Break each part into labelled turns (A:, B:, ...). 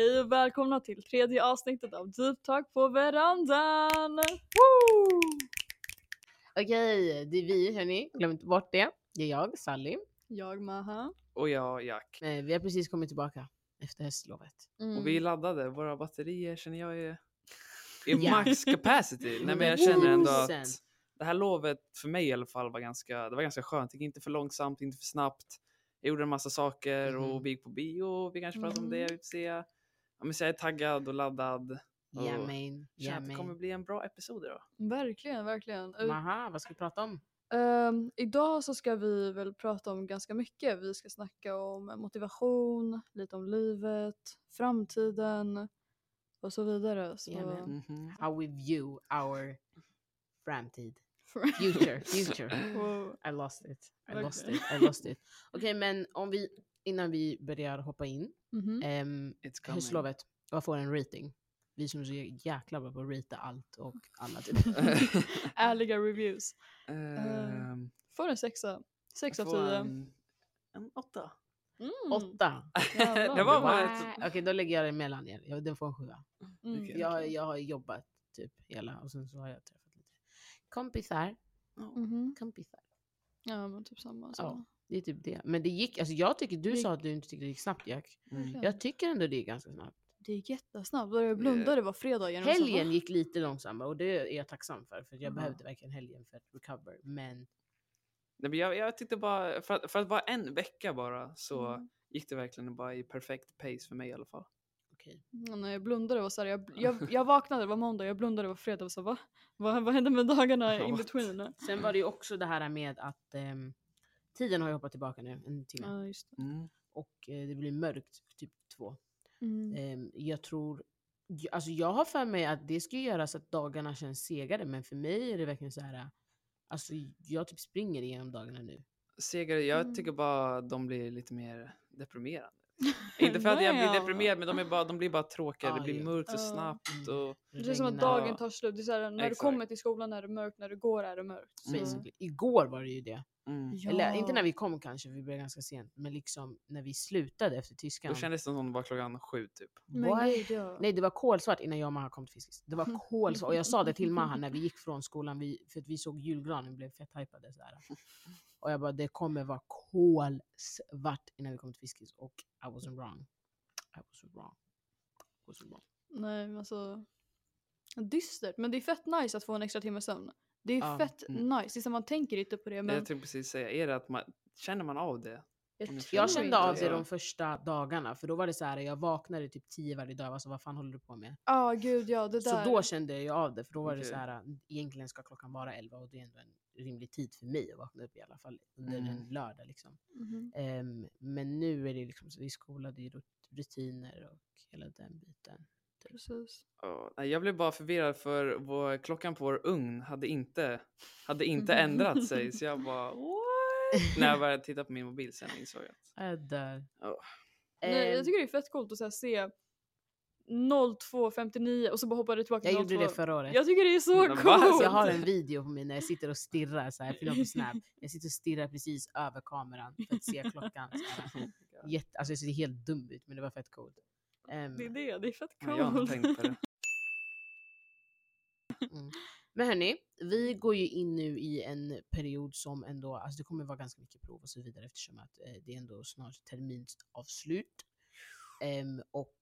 A: Hej och välkomna till tredje avsnittet av Deep Talk på verandan! Woo!
B: Okej, det är vi hörni, glöm inte bort det. Det är jag, Sally.
A: Jag Maha.
C: Och jag Jack.
B: Eh, Vi har precis kommit tillbaka efter höstlovet.
A: Mm.
C: Och vi är laddade. Våra batterier känner jag är i
B: Ja.
C: max capacity. Nej men jag känner ändå att
B: 100%.
C: det här lovet för mig i alla fall var ganska, det var ganska skönt. Det gick inte för långsamt, inte för snabbt. Jag gjorde en massa saker
B: Mhm.
C: och vi gick på bio. Vi kanske pratar om det, vi får se. Ja, men så jag är taggad och laddad. Och känner
B: ja
C: att det kommer bli en bra episod idag.
A: Verkligen, verkligen.
B: Maha, vad ska vi prata om?
A: ehm, idag så ska vi väl prata om ganska mycket. Vi ska snacka om motivation, lite om livet, framtiden och så vidare. Så...
B: Jajamän.
C: Mhm.
B: How we view our framtid. Future, future. I lost it. I lost it. I lost it. Okej men om vi, innan vi börjar hoppa in. Ehm,
C: It's coming.
B: höstlovet, vad får en rating? Vi som är så jäkla bra på att rita allt och alla typ.
A: Ärliga reviews.
C: Ehm,
A: Får en sexa. Sex
C: jag
A: av tio.
C: En, en åtta.
A: Mm.
B: Åtta.
A: Jävlar,
C: det var bara ett...
B: Okej då lägger jag det mellan er. Ja, Den får en sjua.
A: Mm.
C: Okej.
B: Jag, jag har jobbat typ hela och sen så har jag träffat lite kompisar.
A: Mhm.
B: kompisar.
A: Ja men typ samma. Så.
B: Ja. Det är typ det. Men det gick, alltså jag tycker, du
A: Det-
B: sa att du inte tyckte det gick snabbt Jack.
C: Mm.
B: Jag tycker ändå det är ganska snabbt.
A: Det gick jättesnabbt. Då jag blundade det var fredag igen. och så,
B: Helgen gick lite långsammare och det är jag tacksam för. För jag
C: Jaha.
B: behövde verkligen helgen för att recover. Men
C: Nej, men jag, jag tyckte bara, för att, för att vara en vecka bara så
A: Mm.
C: gick det verkligen bara i perfekt pace för mig i alla fall.
B: okej.
A: Ja, när jag blundade var så här, jag, jag, jag vaknade, det var måndag, jag blundade, det var fredag och så va? Vad, vad hände med dagarna in between?
B: Sen var det ju också det här med att ehm, tiden har ju hoppat tillbaka nu en timme.
A: Ja just det.
C: Mm.
B: Och eh, det blir mörkt typ två.
A: Mm.
B: Ehm, jag tror, alltså jag har för mig att det ska göra så att dagarna känns segare men för mig är det verkligen så här. Alltså jag typ springer igenom dagarna nu.
C: Segare, jag
A: Mm.
C: tycker bara de blir lite mer deprimerande. Inte för att jag blir deprimerad men de, är bara, de blir bara tråkiga. Det
B: Ah,
C: blir
B: ja.
C: mörkt så snabbt och
A: Det är som att dagen tar slut. Det är så här, när du
C: Exakt.
A: kommer till skolan är det mörkt, när du går är det mörkt.
B: Basically. Igår var det ju det.
C: Mm.
A: Ja.
B: Eller inte när vi kom kanske, vi började ganska sent. Men liksom när vi slutade efter tyskan.
C: Då kändes det som det var klockan sju typ.
A: Ja.
B: Nej det var kolsvart innan jag och Maha kom till Fiskis. Det var kolsvart och jag sa det till Maha när vi gick från skolan, vi, för att vi såg julgranen, blev fett hypade sådär. Och jag bara det kommer vara kolsvart innan vi kommer till Fiskis och I wasn't wrong. I was wrong. I wasn't wrong.
A: Nej men alltså. Dystert. Men det är fett nice att få en extra timme sömn. Det är
B: Ja,
A: fett
C: mm.
A: nice. Det är som man tänker inte på det men.
C: Jag tänkte precis säga, är det att man, känner man av det?
A: Jag,
C: Jag
B: kände av det
C: Ja.
B: de första dagarna för då var det så här, jag vaknade typ tio varje dag. Alltså vad fan håller du på med?
A: Ja gud ja det
B: Så
A: där.
B: då kände jag av det för då var det
C: Okej.
B: så här, egentligen ska klockan vara 11 och det är ändå en rimlig tid för mig att vakna upp i alla fall under
C: Mm.
B: en lördag liksom.
A: Mhm.
B: Ehm, men nu är det liksom så i skolan, det är rut- rutiner och hela den biten.
A: Precis.
C: Ja, nej, jag blev bara förvirrad för vår, klockan på vår ugn hade inte, hade inte ändrat sig. Så jag bara what? När jag började titta på min mobil sen insåg jag att
B: Jag dör.
C: Ja.
A: Nej,
B: Ehm,
A: jag tycker det är fett coolt att så här, se 02.59 och så bara hoppar det tillbaka
B: jag
A: till
B: gjorde
A: 02.
B: det förra året.
A: Jag tycker det är så
C: Men
A: coolt!
B: Alltså, jag har en video på mig när jag sitter och stirrar så här, på snap. Jag sitter och stirrar precis över kameran för att se klockan. Så här. Jätte, alltså jag ser helt dum ut men det var fett coolt. Ehm,
A: Det är det, det är fett
C: Ja, jag har
A: coolt.
C: tänkt på det.
B: Mm. Men hörni, vi går ju in nu i en period som ändå, alltså det kommer vara ganska mycket prov och så vidare eftersom att eh, det är ändå snart terminsavslut. Ehm, och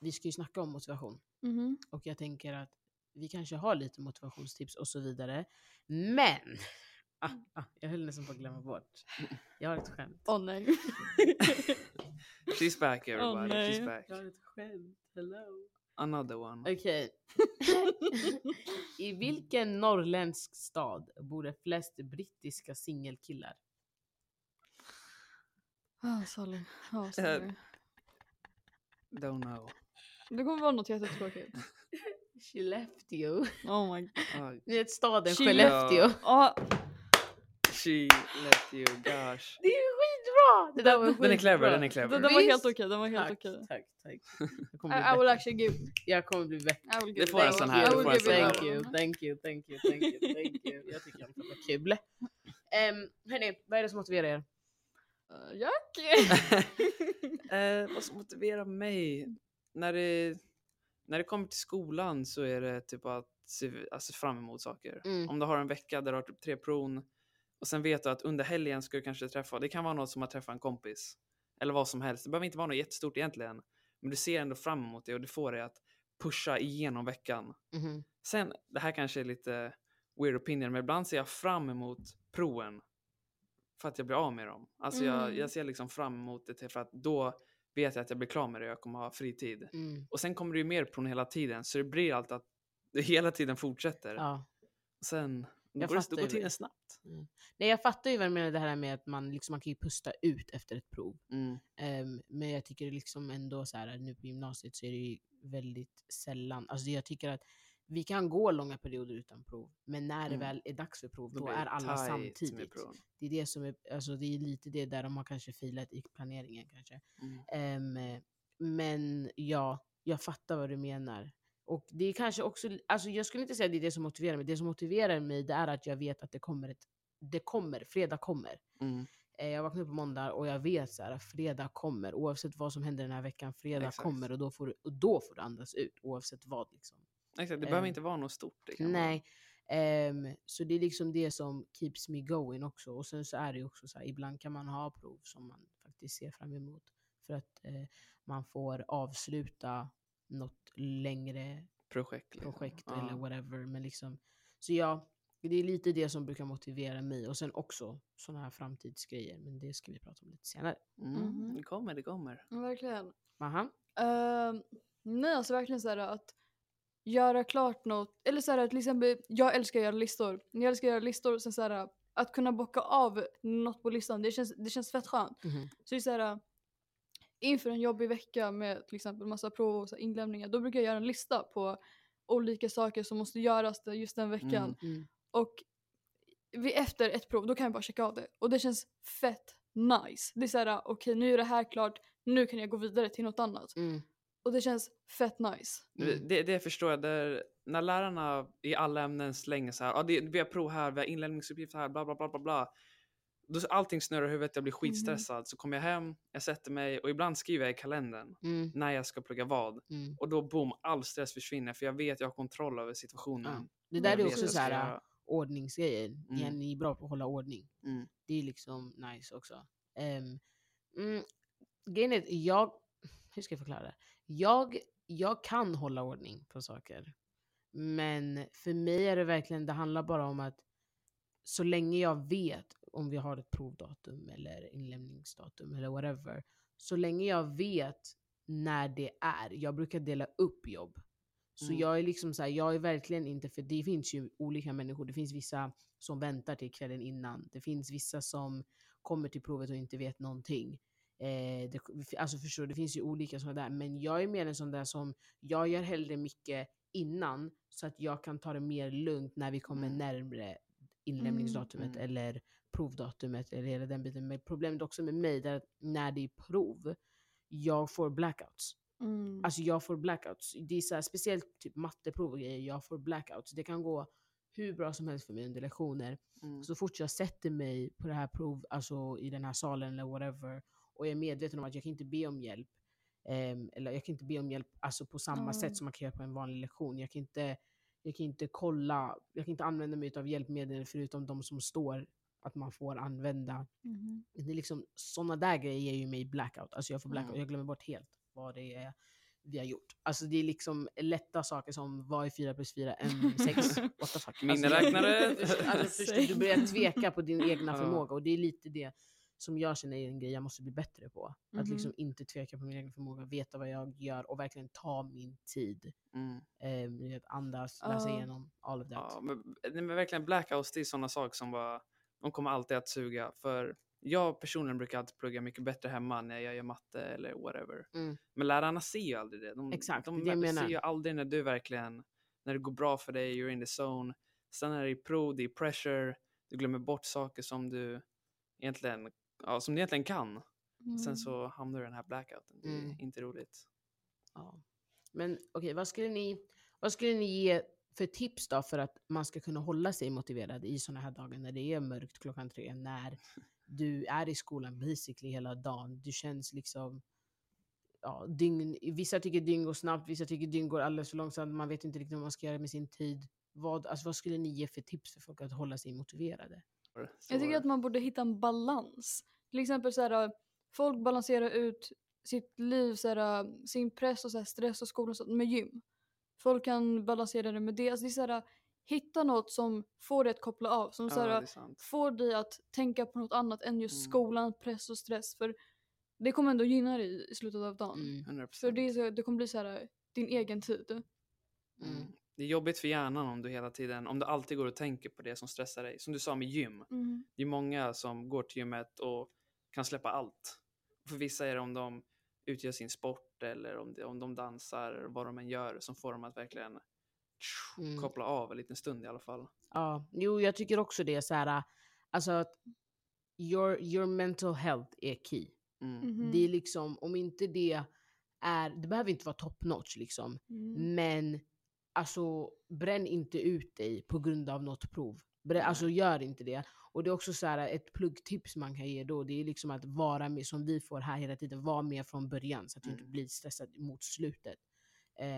B: vi ska ju snacka om motivation.
A: Mhm.
B: Och jag tänker att vi kanske har lite motivationstips och så vidare. Men! Ah, ah, jag höll nästan på att glömma bort. Jag har ett skämt.
A: Åh nej.
C: She's back everybody,
A: nej.
C: she's back.
B: Jag har ett skämt, hello.
C: Another one.
B: Okej. I vilken norrländsk stad bor det flest brittiska singelkillar?
A: Ah, Sally. Ja, sorry.
C: Don't know.
A: Det kommer vara något jättetråkigt.
B: Skellefteå.
A: Oh my god.
C: Oh,
B: Ni vet staden
A: Skellefteå.
B: Skellefteå.
A: Ah,
C: she left you, gosh.
B: Det är skitbra! Det där var
C: Den är clever, den är
A: den,
C: clever.
A: den var
B: Visst?
A: helt okej, den var helt
B: Tack,
A: okej.
B: tack, tack. Jag
A: I,
B: kommer bli
A: I will actually give,
B: Jag kommer bli bättre.
A: I
C: Det får en sån här,
A: I
B: Thank you, thank you, thank you, thank you, thank you. Jag tycker att det var kul. Um, hörni, vad är det som motiverar er?
A: Uh, Jack?
C: eh, vad som motiverar mig? när det, när det kommer till skolan så är det typ att se alltså, fram emot saker.
B: Mm.
C: Om du har en vecka där du har typ tre pron och sen vet du att under helgen ska du kanske träffa, det kan vara något som att träffa en kompis. Eller vad som helst. Det behöver inte vara något jättestort egentligen. Men du ser ändå fram emot det och det får dig att pusha igenom veckan.
B: Mhm.
C: Sen, det här kanske är lite weird opinion, men ibland ser jag fram emot proven för att jag blir av med dem. Alltså jag,
A: Mm.
C: jag ser liksom fram emot det för att då vet jag att jag blir klar med det och jag kommer ha fritid.
B: Mm.
C: Och sen kommer det ju mer prov hela tiden så det blir alltid att det hela tiden fortsätter.
B: Ja.
C: Sen
B: Jag
C: går,
B: fattar
C: då går tiden
B: det.
C: snabbt.
B: Nej, jag fattar ju vad du menar det här med att man, liksom, man kan ju pusta ut efter ett prov.
C: Mm.
B: Ehm, men jag tycker liksom ändå så här, nu på gymnasiet så är det ju väldigt sällan, alltså jag tycker att vi kan gå långa perioder utan prov, men när det
C: Mm.
B: väl är dags för prov, då,
C: det
B: är alla samtidigt. Det är, det, som är, alltså det är lite det där de har kanske filat i planeringen kanske.
C: Mm.
B: Ehm, men ja, jag fattar vad du menar. Och det är kanske också, alltså jag skulle inte säga att det är det som motiverar mig. Det som motiverar mig det är att jag vet att det kommer, ett, det kommer, fredag kommer.
C: Mm.
B: Eh, Jag vaknar upp på måndag och jag vet så här, fredag kommer. Oavsett vad som händer den här veckan, fredag
C: Exakt.
B: kommer och då, får och då får du andas ut. Oavsett vad. Liksom.
C: Exakt, det behöver
B: Ehm,
C: inte vara något stort.
B: Nej. Ehm, så det är liksom det som keeps me going också. Och sen så är det ju också så här, ibland kan man ha prov som man faktiskt ser fram emot. För att eh, man får avsluta något längre
C: projekt. Liksom.
B: projekt
C: Ja.
B: eller whatever. Men liksom, så ja, det är lite det som brukar motivera mig. Och sen också sådana här framtidsgrejer. Men det ska vi prata om lite senare.
C: Mm.
A: Mhm.
C: Det kommer, det kommer.
A: Verkligen.
B: Aha.
A: Ehm, nej, alltså verkligen så här att göra klart något. Eller så här till exempel, jag älskar att göra listor. Jag älskar att göra listor sen så här att kunna bocka av något på listan. Det känns, det känns fett skönt.
B: Mhm.
A: Så det är så här, inför en jobbig vecka med till exempel massa prov och så här inlämningar, då brukar jag göra en lista på olika saker som måste göras just den veckan.
C: Mm.
B: Mm.
A: Och vid, efter ett prov, då kan jag bara checka av det. Och det känns fett nice. Det är såhär, okej nu är det här klart, nu kan jag gå vidare till något annat.
B: Mm.
A: Och det känns fett nice.
B: Mm.
C: Det, det förstår jag. Där, när lärarna i alla ämnen slänger så här, ah, det, vi har prov här, vi har inlämningsuppgift här, bla bla bla bla bla. Då allting snurrar i huvudet, jag blir skitstressad. Så kommer jag hem, jag sätter mig och ibland skriver jag i kalendern
B: Mm.
C: när jag ska plugga vad.
B: Mm.
C: Och då boom, all stress försvinner för jag vet jag har kontroll över situationen.
B: Ja. Det
A: Mm.
B: där
C: Jag
B: är också så här
C: göra.
B: ordningsgrejer.
C: Mm.
B: Ni är bra på att hålla ordning.
C: Mm.
B: Det är liksom nice också. Um, mm, grejen är att jag, hur ska jag förklara det? Jag, jag kan hålla ordning på saker. Men för mig är det verkligen, det handlar bara om att så länge jag vet om vi har ett provdatum eller inlämningsdatum eller whatever. Så länge jag vet när det är. Jag brukar dela upp jobb. Så
C: Mm.
B: jag är liksom så här, jag är verkligen inte, för det finns ju olika människor. Det finns vissa som väntar till kvällen innan. Det finns vissa som kommer till provet och inte vet någonting. Eh, det, alltså förstår det finns ju olika sådana där. Men jag är mer en sån där som, jag gör hellre mycket innan så att jag kan ta det mer lugnt när vi kommer
C: Mm.
B: närmre inlämningsdatumet
C: Mm.
B: eller provdatumet eller hela den biten. Men problemet också med mig är att när det är prov, jag får blackouts.
A: Mm.
B: Alltså jag får blackouts. Det är så här, speciellt typ matteprov och grejer, jag får blackouts. Det kan gå hur bra som helst för mig under lektioner.
C: Mm.
B: Så fort jag sätter mig på det här prov, alltså i den här salen eller whatever, och jag är medveten om att jag kan inte be om hjälp, ehm, eller jag kan inte be om hjälp alltså på samma
A: Mm.
B: sätt som man kan göra på en vanlig lektion. Jag kan inte, jag kan inte kolla, jag kan inte använda mig av hjälpmedel förutom de som står att man får använda.
A: Mhm.
B: Det är liksom, sådana där grejer ger ju mig blackout. Alltså jag får blackout,
C: Mm.
B: jag glömmer bort helt vad det är vi har gjort. Alltså det är liksom lätta saker som vad är 4 plus 4 än 6? What the fuck? Alltså,
C: Miniräknare.
B: jag- alltså, förstår, du börjar tveka på din egna förmåga och det är lite det som jag känner är en grej jag måste bli bättre på. Att
A: Mhm.
B: liksom inte tveka på min egen förmåga, veta vad jag gör och verkligen ta min tid.
C: Mm.
B: Eh, andas, läsa
A: Ja.
B: igenom all of that.
C: Ja, men, men verkligen blackouts, det är sådana saker som bara, de kommer alltid att suga. För jag personligen brukar alltid plugga mycket bättre hemma när jag gör matte eller whatever.
B: Mm.
C: Men lärarna ser ju aldrig det. De,
B: Exakt,
C: de
B: det är
C: ser ju aldrig när du verkligen, när det går bra för dig, you're in the zone. Sen när det är prov, det är pressure, du glömmer bort saker som du egentligen, ja, som du egentligen kan.
A: Mm.
C: Sen så hamnar du i den här blackouten. Det är
B: Mm.
C: inte roligt.
B: Ja. Men okej, vad, skulle ni, vad skulle ni ge för tips då för att man ska kunna hålla sig motiverad i sådana här dagar när det är mörkt klockan tre, när du är i skolan basically hela dagen. Du känns liksom... ja, dygn, vissa tycker dygn går snabbt, vissa tycker dygn går alldeles för långsamt. Man vet inte riktigt vad man ska göra med sin tid. Vad, alltså, vad skulle ni ge för tips för folk att hålla sig motiverade?
A: Jag tycker att man borde hitta en balans. Till exempel så här, folk balanserar ut sitt liv, så här, sin press och så här, stress och skola och sånt med gym. Folk kan balansera det med det. Alltså det är så här, hitta något som får dig att koppla av. Som så
C: ja,
A: här, får dig att tänka på något annat än just
C: Mm.
A: skolan, press och stress. För det kommer ändå gynna dig i slutet av dagen.
B: Mm.
C: 100%.
A: För det, är så, det kommer bli så här, din egen tid.
B: Mm.
C: Mm. Det är jobbigt för hjärnan om du hela tiden, om du alltid går och tänker på det som stressar dig. Som du sa med gym. Det är många som går till gymmet och kan släppa allt. För vissa är det om de utgör sin sport eller om, det, om de dansar, vad de än gör, som får dem att verkligen
B: Mm.
C: koppla av en liten stund i alla fall.
B: Ja, jo jag tycker också det. Så här, alltså att your, your mental health är key.
C: Mm.
A: Mhm.
B: Det är liksom, om inte det är, det behöver inte vara top notch liksom.
A: Mm.
B: Men alltså bränn inte ut dig på grund av något prov. Brä,
C: Nej.
B: alltså gör inte det. Och det är också så här, ett pluggtips man kan ge då, det är liksom att vara med, som vi får här hela tiden, vara med från början så att du inte
C: Mm.
B: blir stressad mot slutet.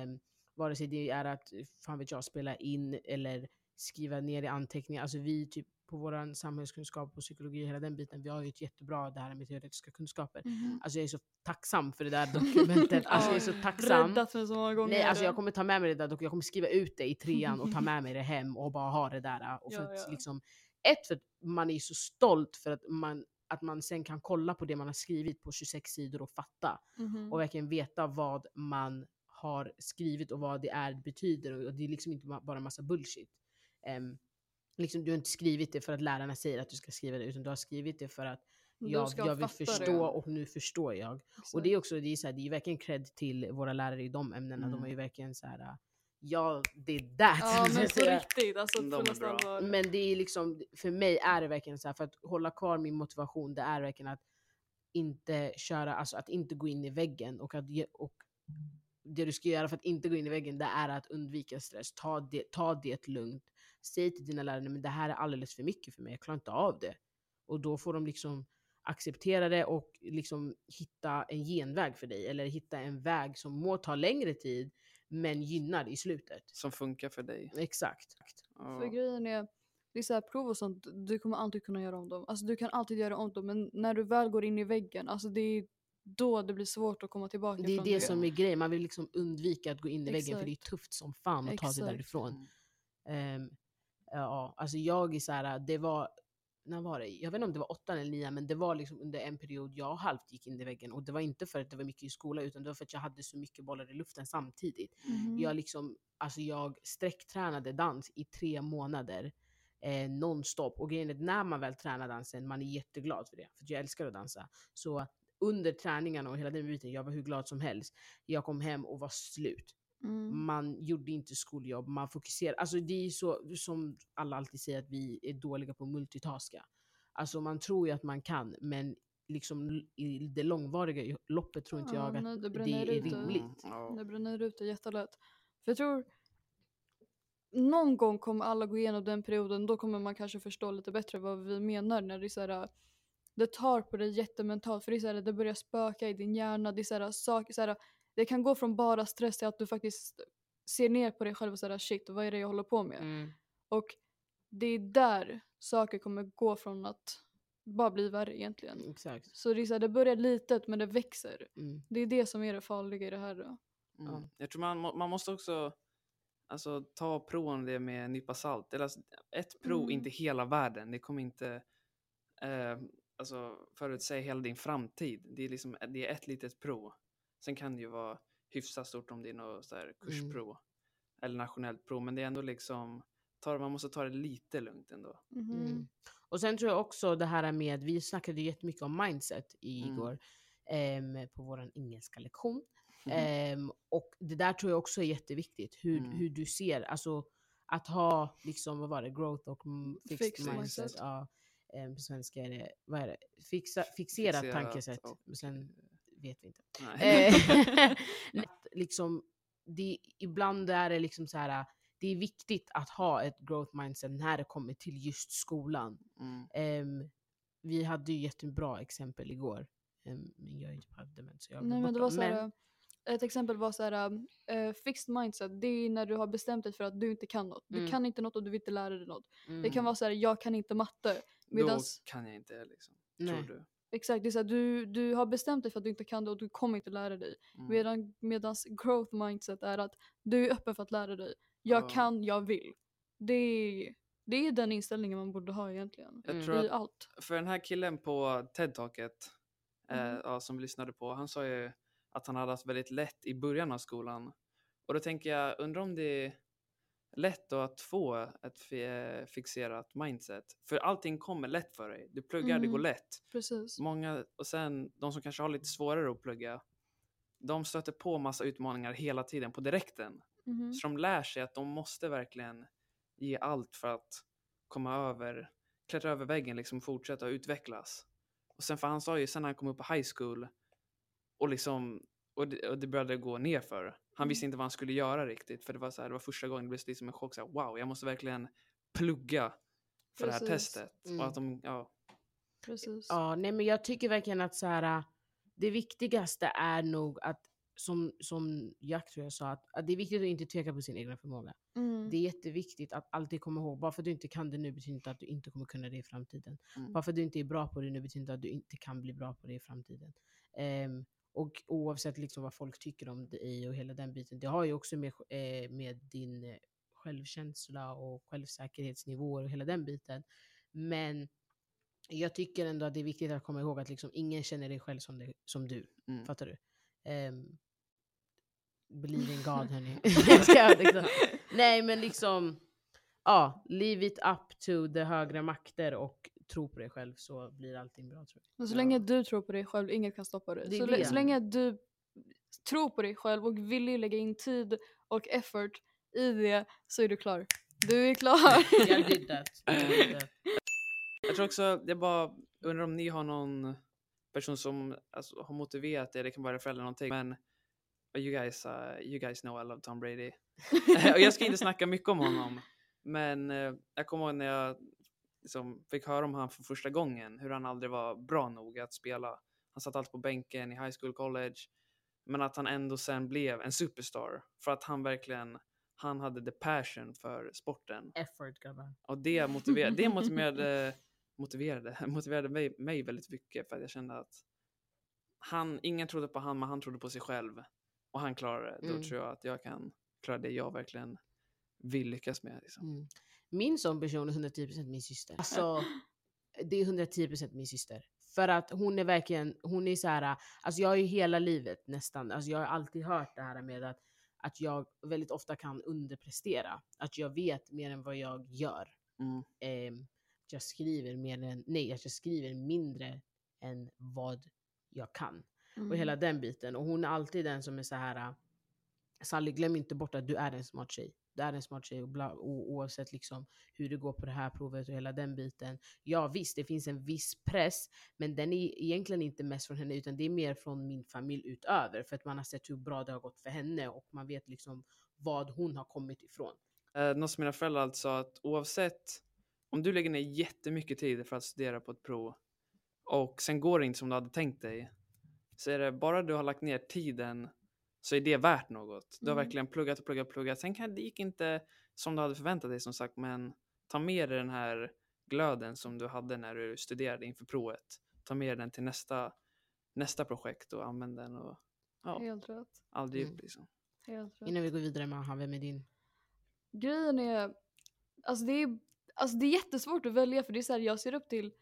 B: Um, vare sig det är att, fan vet jag, spela in eller skriva ner i anteckningar. Alltså vi typ på vår samhällskunskap och psykologi, hela den biten, vi har ju ett jättebra det här med teoretiska kunskaper.
A: Mhm.
B: Alltså jag är så tacksam för det där dokumentet. Alltså jag är så tacksam.
A: Räddat mig så många gånger.
B: Nej, alltså jag kommer ta med mig det där. Jag kommer skriva ut det i trean och ta med mig det hem och bara ha det där. Och för
A: Ja,
B: att,
A: ja.
B: Liksom, ett, för att man är så stolt för att man, att man sen kan kolla på det man har skrivit på 26 sidor och fatta.
A: Mhm.
B: Och verkligen veta vad man har skrivit och vad det är det betyder. Och det är liksom inte bara massa bullshit. Ehm, liksom, du har inte skrivit det för att lärarna säger att du ska skriva det, utan du har skrivit det för att jag, jag vill förstå
A: det.
B: och nu förstår jag. Och det är också det är, så här, det är verkligen cred till våra lärare i de ämnena. De
C: Mm.
B: är ju verkligen så här. Ja, det är that.
A: Ja
B: så
A: men på riktigt, alltså
C: De
A: på
C: är.
B: Men det är liksom, för mig är det verkligen så här, för att hålla kvar min motivation, det är verkligen att inte köra, alltså att inte gå in i väggen och att och det du ska göra för att inte gå in i väggen, det är att undvika stress. Ta det, ta det lugnt. Säg till dina lärare, men det här är alldeles för mycket för mig, jag klarar inte av det. Och då får de liksom acceptera det och liksom hitta en genväg för dig. Eller hitta en väg som må ta längre tid, men gynnar i slutet.
C: Som funkar för dig.
B: Exakt.
A: För
C: Ja.
A: grejen är, det är så här, prov och sånt, du kommer alltid kunna göra om dem. Alltså du kan alltid göra om dem, men när du väl går in i väggen, alltså det är då det blir svårt att komma tillbaka
B: Det är
A: från
B: det som är grejen, man vill liksom undvika att gå in i väggen för det är
A: Exakt.
B: tufft som fan att ta sig
A: Exakt.
B: därifrån. Ehm, ja, alltså jag är så här, det var, när var det? Jag vet inte om det var åttan eller nian, men det var liksom under en period jag halvt gick in i väggen. Och det var inte för att det var mycket i skolan, utan det var för att jag hade så mycket bollar i luften samtidigt.
A: Mhm.
B: Jag, liksom, alltså jag sträcktränade dans i tre månader eh, nonstop. Och grejen är att när man väl tränar dansen, man är jätteglad för det. För jag älskar att dansa. Så under träningarna och hela den biten, jag var hur glad som helst. Jag kom hem och var slut.
A: Mm.
B: Man gjorde inte skoljobb, man fokuserade. Alltså det är så som alla alltid säger att vi är dåliga på att multitaska. Alltså man tror ju att man kan, men liksom i det långvariga loppet tror inte jag
A: Ja,
B: att
A: nej, det
B: det är
A: ut det.
B: rimligt.
C: Mm, ja.
A: Det bränner ut det jättelätt. För jag tror någon gång kommer alla gå igenom den perioden, då kommer man kanske förstå lite bättre vad vi menar när det är så här, det tar på dig jättementalt för det är så här, det börjar spöka i din hjärna, det är så här, saker, så här, det kan gå från bara stress till att du faktiskt ser ner på dig själv och säger shit vad är det jag håller på med?
B: Mm.
A: Och det är där saker kommer gå från att bara bli värre egentligen.
B: Exakt.
A: Så det är så här, det börjar litet men det växer.
B: Mm.
A: Det är det som är det farliga i det här. Då.
C: Mm.
B: Ja.
C: Jag tror man, man måste också alltså, ta proven det med en nypa salt. Eller, alltså, ett prov,
A: Mm.
C: inte hela världen. Det kommer inte eh, alltså, förutsäga hela din framtid. Det är, liksom, det är ett litet prov. Sen kan det ju vara hyfsat stort om det är något så här kursprov. Eller nationellt prov. Men det är ändå liksom, ta, man måste ta det lite lugnt ändå.
A: Mhm.
B: Mm. Och sen tror jag också det här med, vi snackade ju jättemycket om mindset
C: Mm.
B: igår ehm, på vår engelska lektion. Ehm, och det där tror jag också är jätteviktigt, hur,
C: Mm.
B: hur du ser, alltså att ha liksom, vad var det, growth och mm, fixed,
A: Fixed
B: mindset.
A: mindset.
B: Ja, ehm, på svenska är det, vad är det, Fixa, fixerat,
C: Fixerat
B: tankesätt.
C: och-
B: sen vet vi inte. Eh, liksom, det, ibland är det liksom så här, det är viktigt att ha ett growth mindset när det kommer till just skolan.
C: Mm.
B: Ehm, vi hade ju jättebra exempel igår. Men jag är typ halvdement så jag
A: Nej men det var såhär, ett exempel var såhär, uh, fixed mindset, det är när du har bestämt dig för att du inte kan något. Du
B: Mm.
A: kan inte något och du vill inte lära dig något.
B: mm,
A: Det kan vara såhär, jag kan inte matte. Medans,
C: Då kan jag inte liksom.
B: Nej.
C: Tror du?
A: exakt, det är såhär, du, du har bestämt dig för att du inte kan det och du kommer inte lära dig.
C: Mm.
A: Medan, medans growth mindset är att du är öppen för att lära dig. Jag
C: Ja.
A: kan, jag vill. Det är, det är den inställningen man borde ha egentligen.
C: Jag
B: Mm.
C: tror
A: I
C: att
A: allt.
C: för den här killen på TED-talket eh,
A: Mhm.
C: ja, som vi lyssnade på, han sa ju att han hade haft väldigt lätt i början av skolan. Och då tänker jag, undrar om det är lätt att få ett eh, fixerat mindset. För allting kommer lätt för dig. Du pluggar, det går
A: Mm.
C: lätt.
A: Precis.
C: Många, och sen de som kanske har lite svårare att plugga, de stöter på massa utmaningar hela tiden på direkten.
A: Mhm.
C: Så de lär sig att de måste verkligen ge allt för att komma över, klättra över väggen, liksom fortsätta utvecklas. Och sen för han sa ju sen när han kom upp på high school och liksom och det, och det började gå ner för. Han visste
A: Mm.
C: inte vad han skulle göra riktigt för det var så här, det var första gången det blev lite som en chock så här, wow, jag måste verkligen plugga för det här
A: Precis.
C: testet.
B: Mm.
C: Och att de, ja,
A: Precis.
B: Ja, nej men jag tycker verkligen att så här, det viktigaste är nog att, som, som Jack tror jag sa, att, att det är viktigt att inte tveka på sin egen förmåga.
A: Mm.
B: Det är jätteviktigt att alltid komma ihåg, bara för att du inte kan det nu betyder inte att du inte kommer kunna det i framtiden.
C: Mm.
B: Bara för att du inte är bra på det nu betyder inte att du inte kan bli bra på det i framtiden. Ehm, och oavsett liksom vad folk tycker om dig och hela den biten, det har ju också med, eh, med din eh, självkänsla och självsäkerhetsnivåer och hela den biten. Men jag tycker ändå att det är viktigt att komma ihåg att liksom ingen känner dig själv som, dig, som du.
C: Mm.
B: Fattar du? Um, believe in God hörni. Liksom. Nej men liksom, ja, leave it up to the högre makter och tro på dig själv så blir allting bra tror jag.
A: Men så
C: Ja.
A: länge du tror på dig själv, inget kan stoppa dig. Så,
B: det.
A: så länge du tror på dig själv och vill lägga in tid och effort i det så är du klar. Du är klar.
B: Jag did that. Jag
C: tror också, jag bara undrar om ni har någon person som alltså, har motiverat er, det kan vara era föräldrar eller någonting, men you guys, uh, you guys know I love Tom Brady. och jag ska inte snacka mycket om honom, men eh, jag kommer ihåg när jag liksom, fick höra om honom för första gången, hur han aldrig var bra nog att spela. Han satt alltid på bänken i high school, college, men att han ändå sen blev en superstar för att han verkligen, han hade the passion för sporten.
B: Effort grabbar.
C: Och det motiverade, det motiverade, motiverade, motiverade mig, mig väldigt mycket för att jag kände att han, ingen trodde på han men han trodde på sig själv och han klarade det. Då
B: Mm.
C: tror jag att jag kan klara det jag verkligen vill lyckas med. Liksom.
B: Mm. Min sån person är 110% min syster. Alltså, det är 110% min syster. För att hon är verkligen, hon är så här, alltså jag har ju hela livet nästan, alltså jag har alltid hört det här med att, att jag väldigt ofta kan underprestera. Att jag vet mer än vad jag gör.
C: Mm.
B: Ehm, att jag skriver mer än, nej, att jag skriver mindre än vad jag kan.
A: Mm.
B: Och hela den biten. Och hon är alltid den som är så här. Sally, glöm inte bort att du är en smart tjej. Det är en smart tjej och bla, och oavsett liksom hur det går på det här provet och hela den biten. Ja visst, det finns en viss press, men den är egentligen inte mest från henne utan det är mer från min familj utöver. För att man har sett hur bra det har gått för henne och man vet liksom vad hon har kommit ifrån.
C: Eh, något som mina föräldrar alltid sa att oavsett om du lägger ner jättemycket tid för att studera på ett prov och sen går det inte som du hade tänkt dig så är det bara du har lagt ner tiden så är det värt något. Du har
A: Mm.
C: verkligen pluggat och pluggat och pluggat. Sen kan det gick inte som du hade förväntat dig som sagt men ta med dig den här glöden som du hade när du studerade inför provet. Ta med den till nästa, nästa projekt och använd den och ja,
A: Helt rätt.
C: aldrig
B: Mm.
C: upp liksom.
A: Helt rätt.
B: Innan vi går vidare med vem är din?
A: Grejen är, alltså det är, alltså det är jättesvårt att välja för det är så här, jag ser upp till,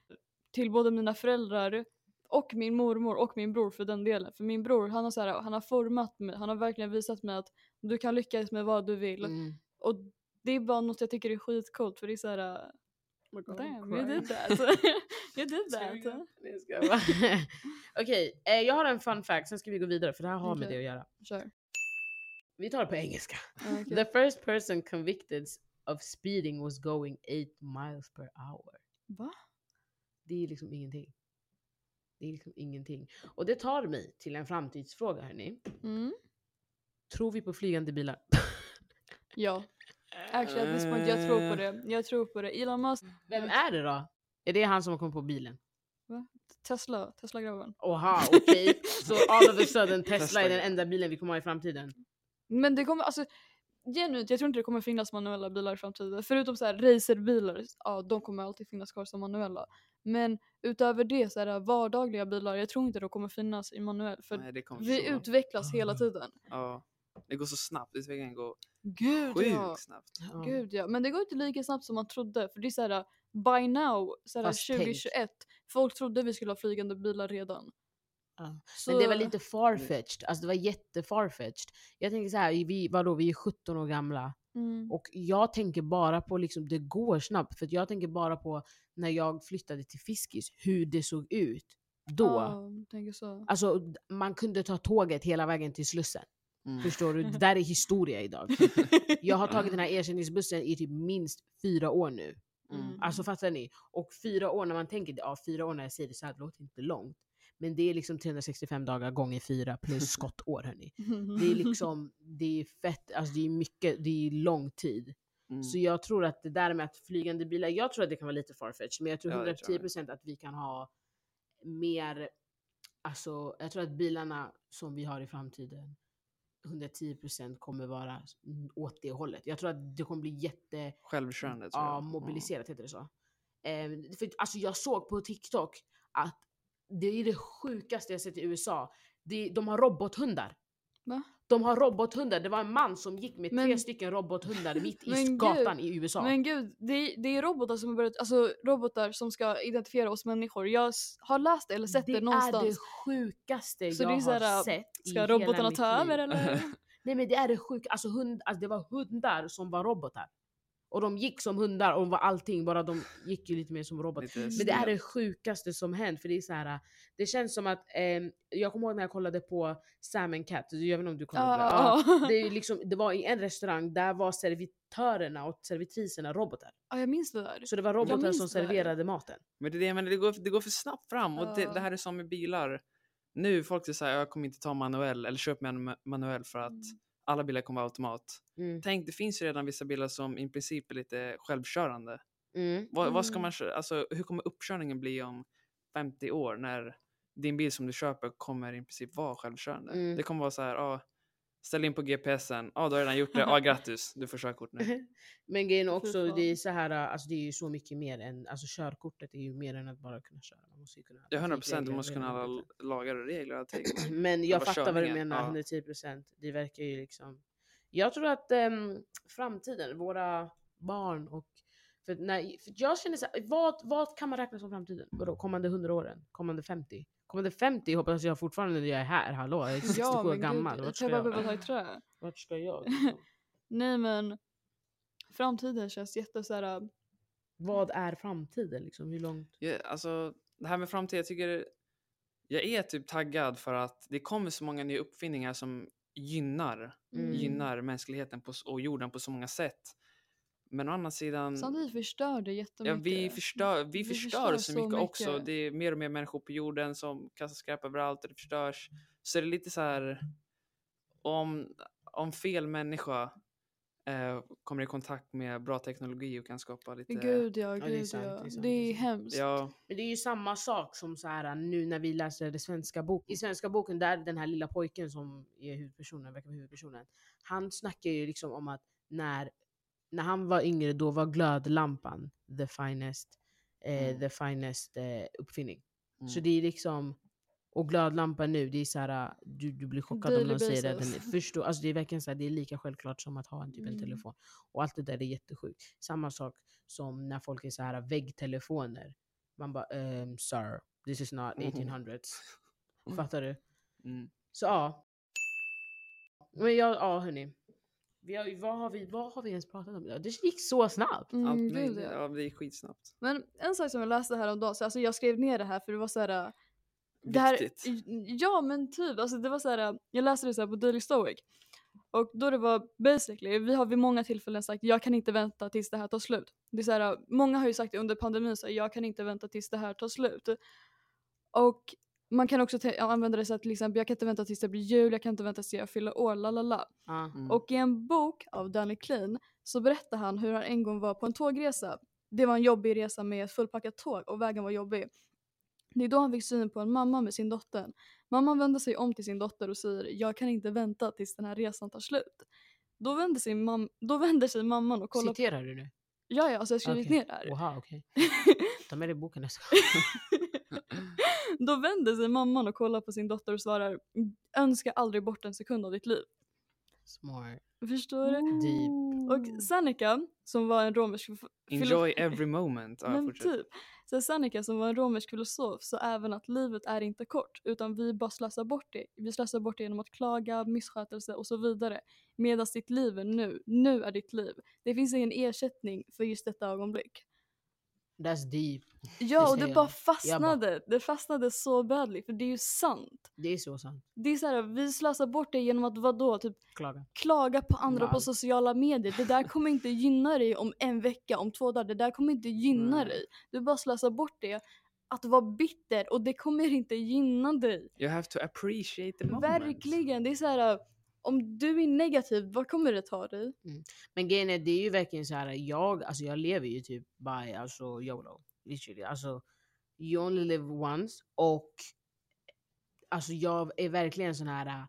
A: till både mina föräldrar och min mormor och min bror för den delen. För min bror han har, så här, han har format mig, han har verkligen visat mig att du kan lyckas med vad du vill.
B: Mm.
A: Och det är bara något jag tycker är skitcoolt för det är så här. uh, Damn, you did that. you did that.
B: Okej, eh, jag har en fun fact, sen ska vi gå vidare för det här har med
A: Okej.
B: det att göra.
A: Kör.
B: Vi tar det på engelska.
A: Okej.
B: The first person convicted of speeding was going 8 miles per hour.
A: Va?
B: Det är liksom ingenting. Det är liksom ingenting. Och det tar mig till en framtidsfråga hörni.
A: Mm.
B: Tror vi på flygande bilar?
A: Ja. Actually at this point, jag tror på det. Jag tror på det. Elon Musk,
B: Vem är det då? Är det han som har kommit på bilen?
A: Tesla, Tesla-grabben.
B: Oha, okej. Så all of a sudden Tesla är den enda bilen vi kommer ha i framtiden.
A: Men det kommer, alltså genuint, jag tror inte det kommer finnas manuella bilar i framtiden. Förutom så här racerbilar, ja de kommer alltid finnas kvar som manuella. Men utöver det, så här vardagliga bilar, jag tror inte de kommer finnas i manuell. För
C: Nej, det
A: vi
C: så.
A: utvecklas hela tiden.
C: Ja. Det går så snabbt, utvecklingen går
A: Gud
C: sjukt
A: ja.
C: snabbt.
B: Ja.
A: Gud ja. Men det går inte lika snabbt som man trodde. För det är så här, by now, så här,
B: Fast tänk.
A: 2021, folk trodde vi skulle ha flygande bilar redan.
B: Ja.
A: Så,
B: Men det var lite farfetched, alltså det var jättefarfetched. Jag tänker så här, vi, vadå, vi är 17 år gamla
A: Mm.
B: och jag tänker bara på liksom, det går snabbt. För att jag tänker bara på när jag flyttade till Fiskis, hur det såg ut då.
A: Ja, tänker så.
B: Alltså man kunde ta tåget hela vägen till Slussen.
C: Mm.
B: Förstår du? Det där är historia idag. Jag har tagit den här ersättningsbussen i typ minst fyra år nu.
C: Mm.
B: Alltså fattar ni? Och fyra år när man tänker, ja fyra år när jag säger det så här, det låter inte långt. Men det är liksom 365 dagar gånger fyra plus skottår hörni. Det är liksom, det är fett, alltså det är mycket, det är lång tid.
C: Mm.
B: Så jag tror att det där med att flygande bilar, jag tror att det kan vara lite farfetched men jag tror
C: Ja, det tror jag.
B: 110% att vi kan ha mer, alltså jag tror att bilarna som vi har i framtiden 110% kommer vara mm, åt det hållet. Jag tror att det kommer bli jätte
C: Självkörande tror
B: ja,
C: jag.
B: mobiliserat, heter det så? Eh, för, alltså jag såg på TikTok att det är det sjukaste jag sett i USA. Det, de har robothundar.
A: Va?
B: De har robothundar. Det var en man som gick med tre
A: Men-
B: stycken robothundar mitt i gatan
A: gud,
B: i USA.
A: Men gud, det, är- det är robotar som har börjat, alltså robotar som ska identifiera oss människor. Jag har läst det eller sett det,
B: det är
A: någonstans.
B: det sjukaste
A: Så
B: jag
A: det är så
B: har sett
A: Ska robotarna ta över eller?
B: Nej men det är det sjuka, alltså, hund, alltså det var hundar som var robotar. Och de gick som hundar och var allting, bara de gick ju lite mer som robotar.
C: Lite
B: Men det är det sjukaste som hänt. För det är så här, det känns som att, ehm, jag kommer ihåg när jag kollade på Sam and Cat, jag vet inte om du kollade på det? Ja. Det, är liksom, det var i en restaurang, där var servitörerna och servitriserna robotar.
A: ja, jag minns det där.
B: Så det var robotar som serverade maten.
C: Men det, är det, går, det går för snabbt fram och det, det här är som med bilar. Nu folk säger jag kommer inte ta manuell eller köpa en ma- manuell för att
A: Mm.
C: Alla bilar kommer vara automat.
B: Mm.
C: Tänk, det finns ju redan vissa bilar som i princip är lite självkörande.
B: Mm.
C: Vad, vad ska
A: Mm.
C: man, alltså, hur kommer uppkörningen bli om 50 år när din bil som du köper kommer i princip vara självkörande?
B: Mm.
C: Det kommer vara så här, ah, ställ in på GPSen, ja ah, du har redan gjort det, ah, grattis, du får körkort nu.
B: Men grejen också, det är så här, alltså det är ju så mycket mer än, alltså körkortet är ju mer än att bara kunna köra. Man måste ju kunna
C: Ja, 100 procent, du
B: trafikregler
C: måste kunna alla lagar och regler och allting.
B: Men jag fattar vad du
C: körningen,
B: menar,
C: ja.
B: 110 procent. Det verkar ju liksom... Jag tror att ehm, framtiden, våra barn och... För, när, för jag känner så här, vad, vad kan man räkna som framtiden? Vadå, kommande 100 åren? Kommande 50? Kommande 50 hoppas jag fortfarande när jag är här, hallå? Jag är 67
A: Ja,
B: år gammal.
A: gud,
B: Vart ska jag?
A: peppa ta i trä.
B: Vart ska jag? liksom?
A: Nej men, framtiden känns jätte så här.
B: vad är framtiden liksom? Hur långt?
C: Ja, alltså, det här med framtid, jag tycker jag är typ taggad för att det kommer så många nya uppfinningar som gynnar,
B: Mm.
C: gynnar mänskligheten på, och jorden på så många sätt. Men å andra sidan,
A: Samtidigt förstör det
C: ja,
A: jättemycket.
C: vi, förstör, vi,
A: Vi
C: förstör
A: förstör
C: så
A: så
C: mycket, också.
A: mycket.
C: Det är mer och mer människor på jorden som kastar skräp överallt och det förstörs. Så det är lite så här om, om fel människa eh, kommer i kontakt med bra teknologi och kan skapa lite...
A: Gud ja,
B: det är
A: gud
B: sant,
A: ja.
B: det är sant,
A: Det
B: det är
A: är
B: sant.
A: hemskt.
C: Ja,
B: Men det är ju samma sak som så här nu när vi läser det svenska boken. I svenska boken, där den här lilla pojken som är huvudpersonen, verkar vara huvudpersonen. Han snackar ju liksom om att när, när han var yngre då var glödlampan the finest, eh,
C: Mm.
B: the finest eh, uppfinning. Så
C: mm.
B: det är liksom, och glödlampan nu, det är så här, du, du blir chockad om
A: Daily
B: någon säger att den
A: basis.
B: är, förstå, alltså det är verkligen så här, det är lika självklart som att ha en typ en
A: Mm.
B: telefon. Och allt det där är jättesjukt. Samma sak som när folk är så här väggtelefoner. Man bara um, sir, this is not
C: Mhm.
B: 1800s. Fattar du?
C: Mm.
B: Så ja. Men ja, ja hörni. Vi har, vad, har vi, vad har vi ens pratat om idag? Det gick så snabbt.
C: Allt
A: Mm, gud,
C: möjligt.
A: ja.
C: Det är skitsnabbt.
A: Men en sak som jag läste här om dagen, så alltså jag skrev ner det här för det var så här. Det här,
C: Viktigt.
A: ja men typ, alltså det var så här, jag läste det så här på Daily Stoic. Och då det var basically, vi har vid många tillfällen sagt jag kan inte vänta tills det här tar slut. Det är så här, många har ju sagt det under pandemin, så här, jag kan inte vänta tills det här tar slut. Och man kan också använda det så att till exempel jag kan inte vänta tills det blir jul, jag kan inte vänta tills jag fyller år, la la la.
C: Mm.
A: Och i en bok av Danny Klein så berättar han hur han en gång var på en tågresa. Det var en jobbig resa med ett fullpackat tåg och vägen var jobbig. Det är då han fick syn på en mamma med sin dotter. Mamman vänder sig om till sin dotter och säger jag kan inte vänta tills den här resan tar slut. Då vänder sig, mam- då vänder sig mamman och kollar.
B: Citerar du nu?
A: Ja, ja, alltså jag har skrivit
B: Okej.
A: ner det här.
B: Oha, okej. Ta med dig boken nästa
A: Då vänder sig mamman och kollar på sin dotter och svarar önska aldrig bort en sekund av ditt liv.
B: Smart.
A: Förstår du?
B: Deep.
A: Och Seneca, som var en romersk
C: Enjoy every moment. Ja,
A: Men
C: fortsätt.
A: typ. Så Seneca som var en romersk filosof sa även att livet är inte kort utan vi bara slösar bort det. Vi slösar bort det genom att klaga, misskötelse och så vidare. Medan ditt liv är nu. Nu är ditt liv. Det finns ingen ersättning för just detta ögonblick.
B: That's deep.
A: Ja, och det bara fastnade. Det fastnade så badly för det är ju sant.
B: Det är så sant.
A: Det är så här, vi slösar bort det genom att vadå, typ
B: Klaga.
A: klaga på andra på
B: Wow.
A: sociala medier. Det där kommer inte gynna dig om en vecka, om två dagar. Det där kommer inte gynna
C: Nej.
A: dig. Du bara slösar bort det. Att vara bitter och det kommer inte gynna dig.
C: You have to appreciate the moment.
A: Verkligen. Det är så här. Om du är negativ, vad kommer det ta dig?
B: Men grejen är, det är ju verkligen så här. jag, alltså jag lever ju typ by alltså YOLO. Literally. Alltså, you only live once. Och alltså jag är verkligen sån här uh,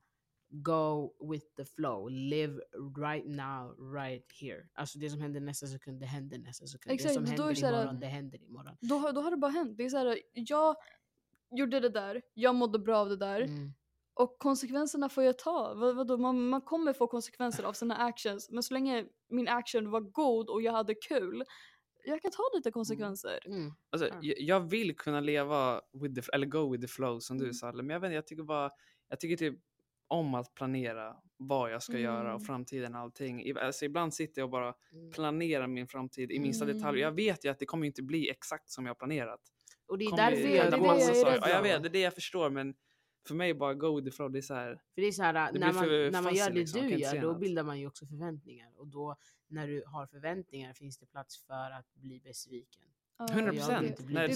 B: go with the flow. Live right now, right here. Alltså det som händer nästa sekund, det händer nästa sekund.
A: Exakt,
B: det som händer
A: det så här-
B: imorgon, det händer imorgon.
A: Då, har- då har det bara hänt. Det är så här, jag gjorde det där, jag mådde bra av det där.
B: Mm.
A: Och konsekvenserna får jag ta. Vad, vadå? Man, man kommer få konsekvenser av sina actions. Men så länge min action var god och jag hade kul. Jag kan ta lite konsekvenser.
B: Mm.
C: Alltså,
B: Ja.
C: jag, jag vill kunna leva with the, eller go with the flow som du
A: Mm.
C: Salle, men jag vet inte, jag tycker bara, jag tycker typ om att planera vad jag ska göra
A: Mm.
C: och framtiden och allting. Alltså, ibland sitter jag och bara
B: Mm.
C: planerar min framtid i minsta detalj.
A: Mm.
C: Jag vet ju att det kommer inte bli exakt som jag har planerat.
B: Och det är därför jag
A: är jag rädd
C: Ja, jag
A: för.
C: vet, det är det jag förstår, men för mig bara go with the flow. Det är så här,
B: För det är så här, när man, när man gör det
C: liksom, jag
B: du gör, då
C: något.
B: bildar man ju också förväntningar. Och då, när du har förväntningar finns det plats för att bli besviken.
A: Ja,
C: 100
B: jag vill
C: procent.
A: jag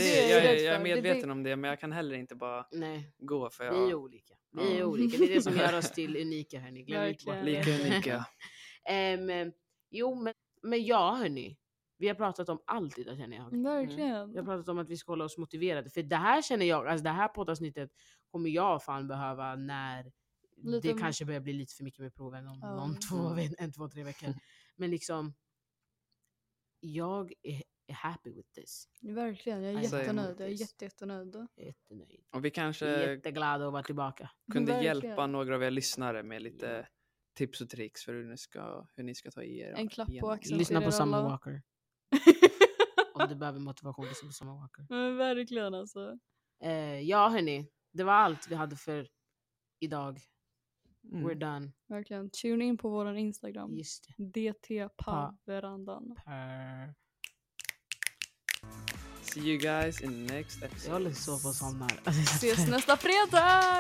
C: jag, jag är medveten om det, men jag kan heller inte bara
B: Nej,
C: gå för
B: vi är
C: jag
B: olika. Vi är olika. Det är det som gör oss till unika hörni. Glöm inte bort
C: lika unika.
B: Ehm, jo, men, men ja hörni. Vi har pratat om allt idag känner jag.
A: Verkligen.
B: Vi har pratat om att vi ska hålla oss motiverade. För det här känner jag, alltså det här poddavsnittet kommer jag fan behöva när
A: Lite
B: det kanske börjar bli lite för mycket med proven om
A: Ja.
B: någon, två, en, två, tre veckor. Men liksom, jag är, är happy with this.
A: Verkligen. Jag är
B: Alltså,
A: jättenöjd. Jag är jätte, jättenöjd.
B: Jättenöjd.
C: Och vi kanske
B: jätteglad att vara tillbaka.
C: kunde
A: Verkligen.
C: hjälpa några av er lyssnare med lite
B: Ja.
C: tips och tricks för hur ni ska, hur ni ska ta i er
A: En klapp på
C: igenom.
A: axeln.
B: Lyssna på
A: er
B: Summer
A: alla.
B: Walker. Om du behöver motivation, lyssna på Summer Walker.
A: Men verkligen alltså.
B: Eh, ja hörni, det var allt vi hade för idag.
C: Mm.
B: We're done.
A: Verkligen. Tune in på våran Instagram.
B: Just det.
A: DT-verandan.
B: Per.
C: See you guys in the next
B: Jag
C: episode.
B: håller så på att somna.
A: Ses nästa fredag!